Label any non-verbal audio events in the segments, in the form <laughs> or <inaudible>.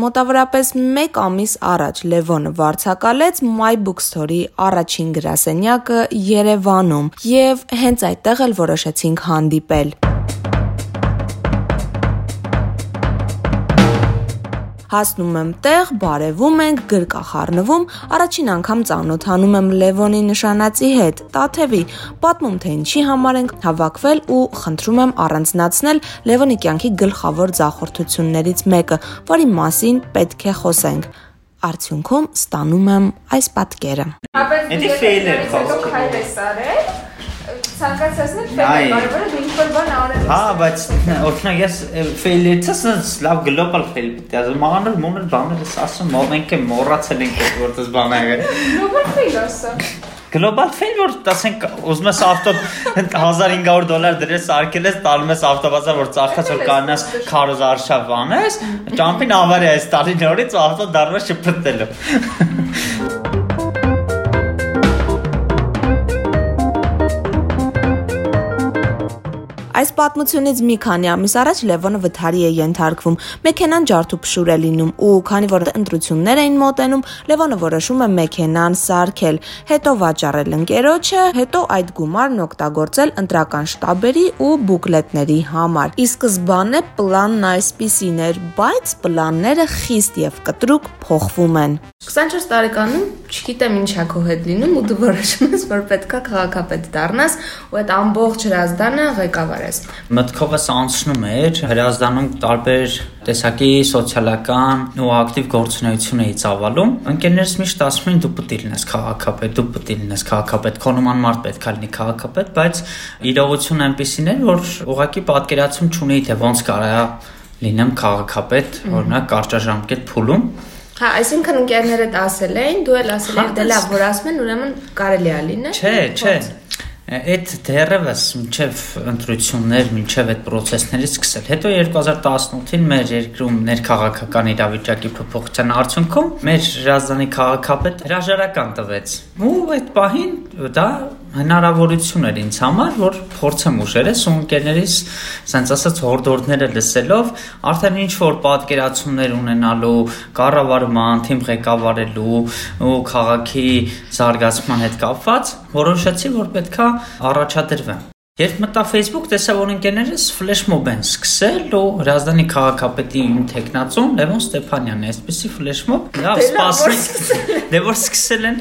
մոտավորապես 1 ամիս առաջ Լևոնը վարձակալեց My Bookstore-ի առաջին գրասենյակը Երևանում եւ հենց այդտեղ էլ որոշեցինք հանդիպել։ Հասնում եմ տեղ, բարևում ենք, գրկախառնվում, առաջին անգամ ծանոթանում եմ Լևոնի նշանածի հետ, Տաթևի, պատմում թե ինչի համար ենք հավաքվել ու խնդրում եմ առանձնացնել Լևոնի կյանքի գլխավոր ձախորդություններից մեկը, որի մասին պետք է խոսենք արդյունքում ստանում եմ այս պատկերը։ Էդի ֆեյլեր խոսքը ցանկացածն է կարևորը դու ինչ-որ բան անես։ Հա, բայց օրինակ ես ֆեյլերից լավ գլոբալ ֆեյլ պետք է ասեմ։ Մանր մոներ բաները ասում, մենք է մոռացել ենք որտես բան ա եղել։ Գլոբալ ֆեյլ ասա։ Գլոբալ ֆեյլ որ ասենք ուզում ես ավտո 1500 դոլար դրես արկել ես տալում ես ավտոբազար որ ծախած որ կանաս քարոզ արշավ անես ճամփին ավարիա է ստալի նորից ավտո դառնա շփրտելու Այս պատմությունից մի քանի ամիս առաջ Լևոնը վթարի է ենթարկվում։ Մեքենան ջարդուփշուր է լինում ու քանի որ ընտրություններ էին մոտենում, Լևոնը որոշում է մեքենան սարքել, հետո վաճառել ընկերոջը, հետո այդ գումարն օգտագործել ընտրական շտաբերի ու բուկլետների համար։ Ի սկզբանե պլանն այսպիսին էր, բայց պլանները խիստ եւ կտրուկ փոխվում են։ 24 տարեկանում չգիտեմ ինչա քո հետ լինում ու դու որոշում ես որ պետքա քաղաքապետ դառնաս ու այդ ամբողջ հրազդանը ղեկավարես ես։ Մտքովս անցնում էր հրազդանում տարբեր տեսակի սոցիալական ու ակտիվ գործունեություն էի ծավալում։ Ընկերներս միշտ ասում էին դու պետք է լինես քաղաքապետ, դու պետք է լինես քաղաքապետ, քո նման մարդ պետք է լինի քաղաքապետ, բայց իրողությունն այնպեսին էր, որ ուղղակի պատկերացում չունեի թե ոնց կարա լինեմ քաղաքապետ, օրինակ կարճաժամկետ փուլում։ Հա, այսինքն ընկերներդ ասել էին, դու էլ ասել ես դե լավ, որ ասում են, ուրեմն կարելի է լինել։ Չէ, չէ, Այդ դերևս մինչև ընտրություններ, մինչև այդ process-ներից սկսել։ Հետո 2018-ին մեր երկրում ներքաղաքական իրավիճակի փոփոխության արդյունքում մեր Ռազդանի քաղաքապետ հրաժարական տվեց։ Ու այդ պահին դա հնարավորություն էր ինձ համար, որ փորձեմ ուժերս ու ընկերներիս, ասենց ասած, հորդորները լսելով, արդեն ինչ որ պատկերացումներ ունենալու, կառավարման, թիմ ղեկավարելու ու քաղաքի զարգացման հետ կապված, որոշեցի, որ պետքա առաջադրվեմ։ Երբ մտա Facebook, տեսա որ ընկերներս ֆլեշ մոբ են սկսել ու Հրազդանի քաղաքապետի իմ տեխնացուն Լևոն Ստեփանյանն է, այսպեսի ֆլեշ մոբ։ Լավ, սպասենք։ Դե որ սկսել են։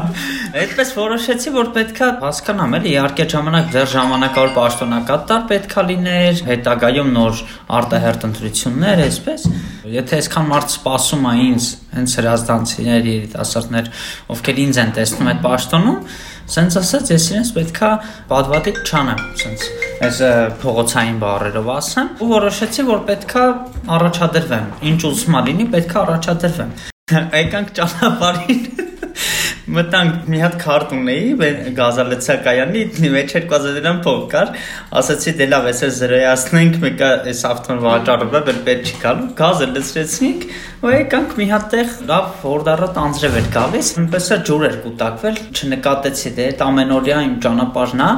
<laughs> Այդպես որոշեցի, որ պետքա հասկանամ, էլի, իհարկե ժամանակ դեռ ժամանակավոր պաշտոնակատար պետքա լիներ, հետագայում նոր արտահերտ ընտրություններ, այսպես։ Եթե այսքան մարդ սպասում է ինձ, հենց հրազդանցիներ, երիտասարդներ, ովքեր ինձ են տեսնում այդ պաշտոնում, Սենց ասած, ես իրենց պետքա պատվատիկ չանեմ, սենց այս փողոցային բառերով ասեմ, ու որոշեցի, որ պետքա առաջադրվեմ։ Ինչ ուզում ալինի, պետքա առաջադրվեմ։ <laughs> Եկանք ճանապարհին <laughs> մտանք մի հատ քարտ ունեի գազալցակայանի մեջ 2000 դրամ փող կար ասացի դե լավ էս զրոյացնենք մեկը այս ավտոն վաճառում է բել պետք չի գալու գազը լցրեցինք ու եկանք մի հատ տեղ լավ հորդառատ անձրև էր գալիս այնպես է ջուր էր կուտակվել չնկատեցի դե այդ ամենօրյա իմ ճանապարհն է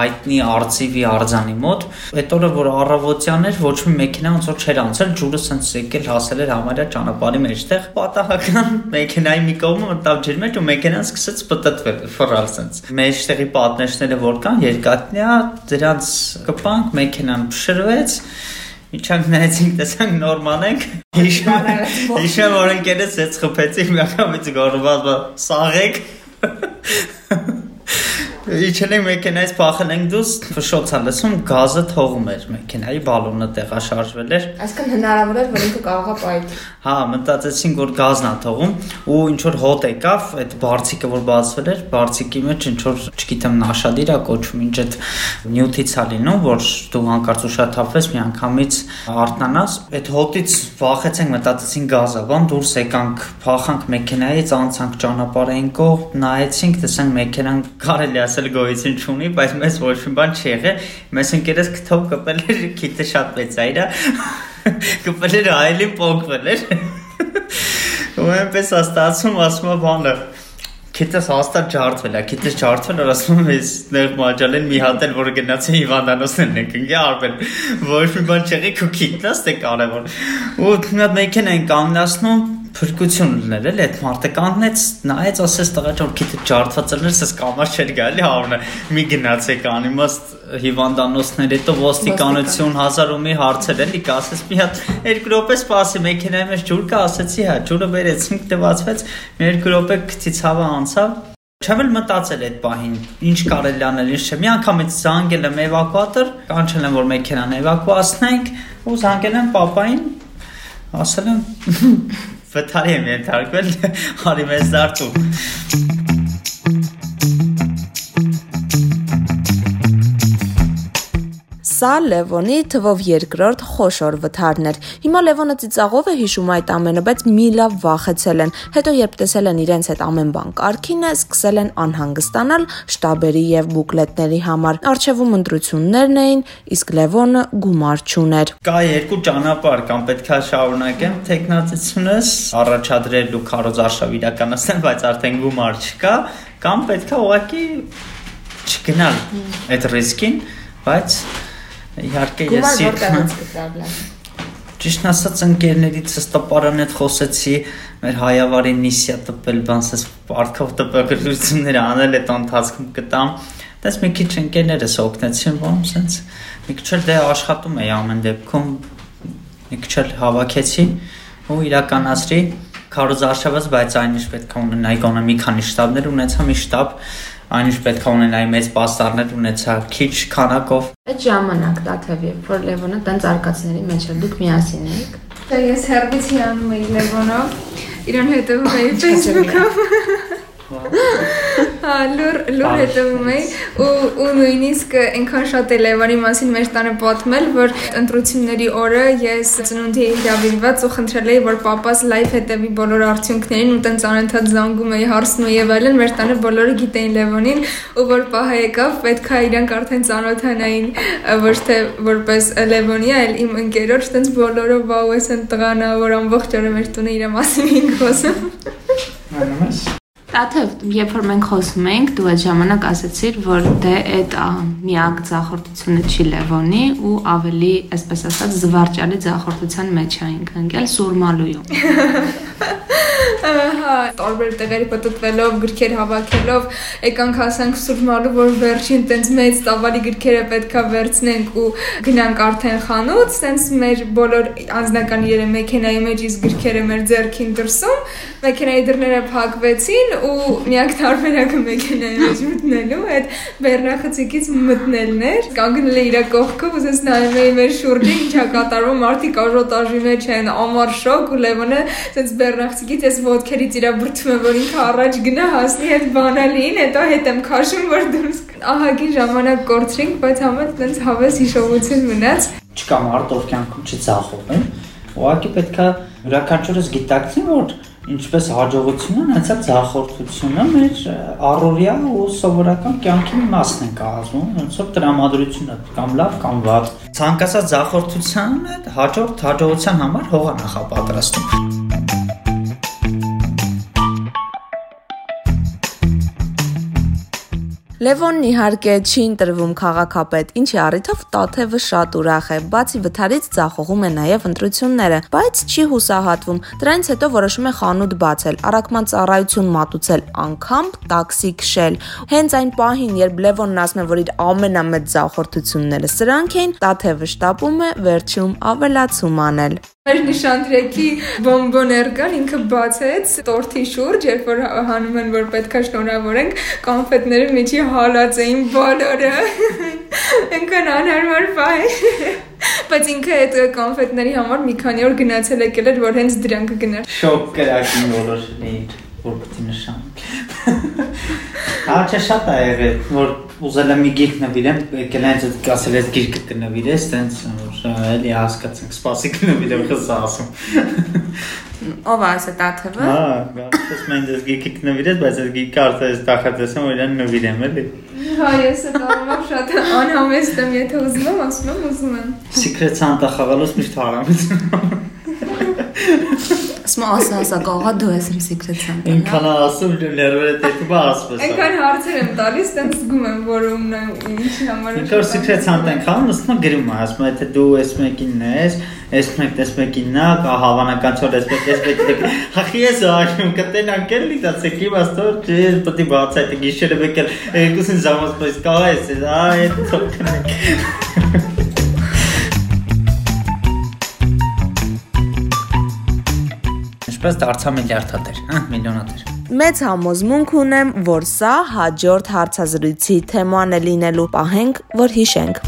հայտնի արծիվի արձանի մոտ այդ օրը որ առավոտյան էր ոչ մի մեքենա ոնց որ չէր անցել ջուրը սենց եկել հասել էր համարյա ճանապարհի մեջտեղ պատահական <laughs> մեքենայի մի կողմը մտավ ջրի մեջ ու մեքենան սկսեց պտտվել, ֆռալ սենց։ Մեջտեղի պատնեշները որ կան, երկատնյա, դրանց կպանք, մեքենան փշրվեց, Իչանք նայեցինք, տեսանք նորմալ ենք։ Հիշում հիշում որ ընկերս էց խփեցինք, միանգամից գորված, սաղեք։ Իջել ենք մեքենայից փախել ենք դուս ֆշոցա լսում գազը թողում էր մեքենայի բալոնը տեղաշարժվել էր Այսինքն հնարավոր էր որ ինքը կարողա պայթ Հա մտածեցին որ գազն է թողում ու ինչ որ հոտ եկավ այդ բարձիկը որ բացվել էր բարձիկի մեջ ինչ որ չգիտեմ նաշադիր է կոչվում ինչ այդ նյութից է լինում որ դու հանկարծ ուշաթափվես մի անգամից արթնանաս այդ հոտից վախեցենք մտածեցին գազը բան դուրս եկանք փախանք մեքենայից անցանք ճանապարհային կողմ նայեցինք տեսանք մեքենան կարելի ասել ասել գոյություն չունի, բայց մեզ ոչ մի բան չի եղել։ Մեզ ընկերս քթով կպել էր, քիթը շատ մեծ է իրա։ <laughs> Կպել էր այլին փոկվել էր։ Ու այնպես է ստացվում, ասում է բանը քիթս հաստատ ջարդվել է, քիթս ջարդվել էր, ասում ես նեղ մաջալեն մի հատ էլ որ գնացի հիվանդանոցներն եք ընկե արվել։ Ոչ մի բան չեղի քո քիթս դե կարևոր։ Ու մի հատ մեքենա են կանգնացնում փրկություն ուներ էլ այդ մարդը կանգնեց նայեց ասես տղա ջան քիթը ջարդված էր ես կամար չէր գալի հավնը մի գնացեք անիմաստ հիվանդանոցներ հետո ոստիկանություն հազար ու մի հարցեր էլի կասես մի հատ երկու րոպե սպասի մեքենայի մեջ ջուր կա ասեցի հա ջուրը վերեցինք դվածվեց մի երկու րոպե քցից հավա անցավ Չեմ էլ մտածել այդ պահին, ինչ կարելի անել, ինչ չէ։ Մի անգամից զանգել եմ էվակուատոր, կանչել եմ որ մեքենան էվակուացնենք, ու զանգել եմ papayin, ասել եմ վթարի եմ ենթարկվել, <laughs> արի մեզ դարձու։ Սա Լևոնի թվով երկրորդ խոշոր վթարն էր։ Հիմա Լևոնը ծիծաղով է հիշում այդ ամենը, բայց մի լավ վախեցել են։ Հետո երբ տեսել են իրենց այդ ամեն բան կարքինը, սկսել են անհանգստանալ շտաբերի եւ բուկլետների համար։ Արխիվում ընտրություններն էին, իսկ Լևոնը գումար չուներ։ Կա երկու ճանապարհ, կամ պետքա շարունակեմ տեխնացությունս, առաջադրել ու քարոզարշավ իրականացնել, բայց արդեն գումար չկա, կամ պետքա ուղղակի չգնալ այդ ռիսկին, բայց Իհարկե ես Ճիշտ ասած ընկերներիցս տպարան հետ խոսեցի, մեր հայավարի նիսիա տպել բանսես պարտքով տպագրություններ անել այդ ընթացքում կտամ։ Դες մի քիչ ընկերներս օգնեցին, ոնց sense մի քիչ էլ դե աշխատում էի ամեն դեպքում մի քիչ էլ հավաքեցի ու իրականացրի քարոզարշավս, բայց այնիշ պետք է ունենայի գոնե մի քանի շտաբներ ունեցա, մի շտաբ այնիշ պետք է ունենայի մեծ պաստառներ ունեցա քիչ քանակով այդ ժամանակ տաթև երբ որ Լևոնը տենց արկածների մեջ էր դուք միասին էիք Դա ես հերբից հիանում էի Լևոնով իրան հետևում էի Facebook-ով Հա, լուր լուր հետևում էի ու ու նույնիսկ այնքան շատ է Լևանի մասին մեր տանը պատմել, որ ընտրությունների օրը ես ծնունդի հրավիրված ու խնդրել էի, որ papas լայվ հետևի բոլոր արդյունքներին ու տենց անընդհատ զանգում էի հարցնում եւ այլն, մեր տանը բոլորը գիտեին Լևոնին ու որ պահը եկավ, պետքա իրանք արդեն ծանոթանային ոչ թե որպես Լևոնի, այլ իմ ընկերոջ, տենց բոլորը վաու էս են տղանա, որ ամբողջ օրը մեր տունը իր մասին ենք խոսում։ Անամես Տաթև, երբ որ մենք խոսում էինք, դու այդ ժամանակ ասացիր, որ դե այդ միակ ձախորդությունը չի Լևոնի ու ավելի, այսպես ասած, զվարճալի ձախորդության մեջ էինք ընկել Սուրմալույում։ <laughs> Հա, տարբեր տեղերի պատտվելով, գրքեր հավաքելով, եկանք հասանք Սուրմալու, որ վերջին տենց մեծ տավալի գրքերը պետքա վերցնենք ու գնանք արդեն խանութ, տենց մեր բոլոր անձնական երե մեքենայի մեջ իսկ գրքերը մեր ձեռքին դրսում, մեքենայի դռները փակվեցին ու միակ տարբերակը մեքենայի մեջ մտնելու այդ բեռնախցիկից մտնելն էր։ Կանգնել իր կողքով, ուզես նայում էի մեր շուրջը ինչա կատարվում, մարդիկաժոտաժի մեջ են, ամար շոկ ու Լևոնը տենց բեռնախցիկից ես ոտքերից իրա բրթում եմ, որ ինքը առաջ գնա հասնի այդ բանալին, հետո հետ եմ քաշում, որ դուրս ահագին ժամանակ կորցրինք, բայց համել տենց հավես հիշողություն մնաց։ Չկա մարդ ով կյանքում չծախող է։ Ուղղակի պետքա յուրաքանչյուրս գիտակցի, որ ինչպես հաջողությունը, հենց այդ ձախորդությունը մեր առօրյա ու սովորական կյանքի մի մասն է կազմում, ոնց որ տրամադրությունը կամ լավ կամ վատ։ Ցանկացած ձախորդությանը հաջորդ հաջողության համար հող է Լևոնն իհարկե չի ընտրվում քաղաքապետ, ինչի առիթով Տաթևը շատ ուրախ է։ Բացի վթարից ցախողում է նաև ընտրությունները, բայց չի հուսահատվում։ Դրանից հետո որոշում է խանութ բացել, առաքման ծառայություն մատուցել, անգամ տաքսի քշել։ Հենց այն պահին, երբ Լևոնն ասում է, որ իր ամենամեծ զախորտությունները սրանք էին, Տաթևը շտապում է վերջում ավելացում անել։ Մեր նշանտրեկի բոմբոներ կան, ինքը բացեց տորթի շուրջ, երբ որ հանում են, որ պետքա շնորհավորենք, կոնֆետները միջի հալած էին բոլորը։ <laughs> Ինքն անհարմար բայ։ Բայց ինքը այդ կոնֆետների համար մի քանի օր գնացել եկել էր, որ հենց դրանք գներ։ Շոկ կրակի որոշն էին, որ պետք է նշան։ Հա, չէ շատ է եղել, որ ուզել եմ մի գիրք նվիրեմ, եկել են այդ ասել այդ գիրքը կնվիրես, տենց որ էլի հասկացանք, սպասի կնվիրեմ, <laughs> խսա ասում։ Ո՞վ է ասա Տաթևը։ Հա, գալիս մենք դες գիրքը կնվիրես, բայց այդ գիրքը արդեն ես տախածեմ, որ իրան նվիրեմ, էլի։ Հա, ես այդ առումով շատ անհամեստ եմ, եթե ուզում եմ, ասում եմ, ուզում եմ։ Secret Santa խաղալուց միշտ հարամից։ <laughs> Ասում ասա, ասա, կողա դու ես իմ secret Santa։ Ինքան ասում ներվերը դեպի ասպես։ Այնքան հարցեր եմ տալիս, տենց զգում եմ, որ ումն է ինչի համար է։ Ինքան secret Santa-ն քան նստում գրում է, ասում է թե դու ես մեկինն ես, ես մեկ ես մեկինն է, կա հավանական չոր ես մեկ ես մեկին։ Հախի ես աշում կտեն անկել լիտացեք իմ աստոր, չէ, պետք է բացա այդ գիշերը մեկել երկուսին ժամանց պես կա ես, այ այդ Ինչպես դարձա միլիարդատեր, հա, միլիոնատեր։ Մեծ համոզմունք ունեմ, որ սա հաջորդ հարցազրույցի թեման է լինելու։ Պահենք, որ հիշենք։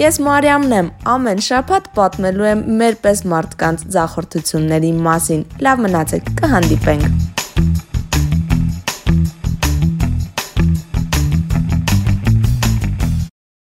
Ես Մարիամն եմ, ամեն շաբաթ պատմելու եմ մեր պես մարդկանց ձախորդությունների մասին։ Լավ մնացեք, կհանդիպենք։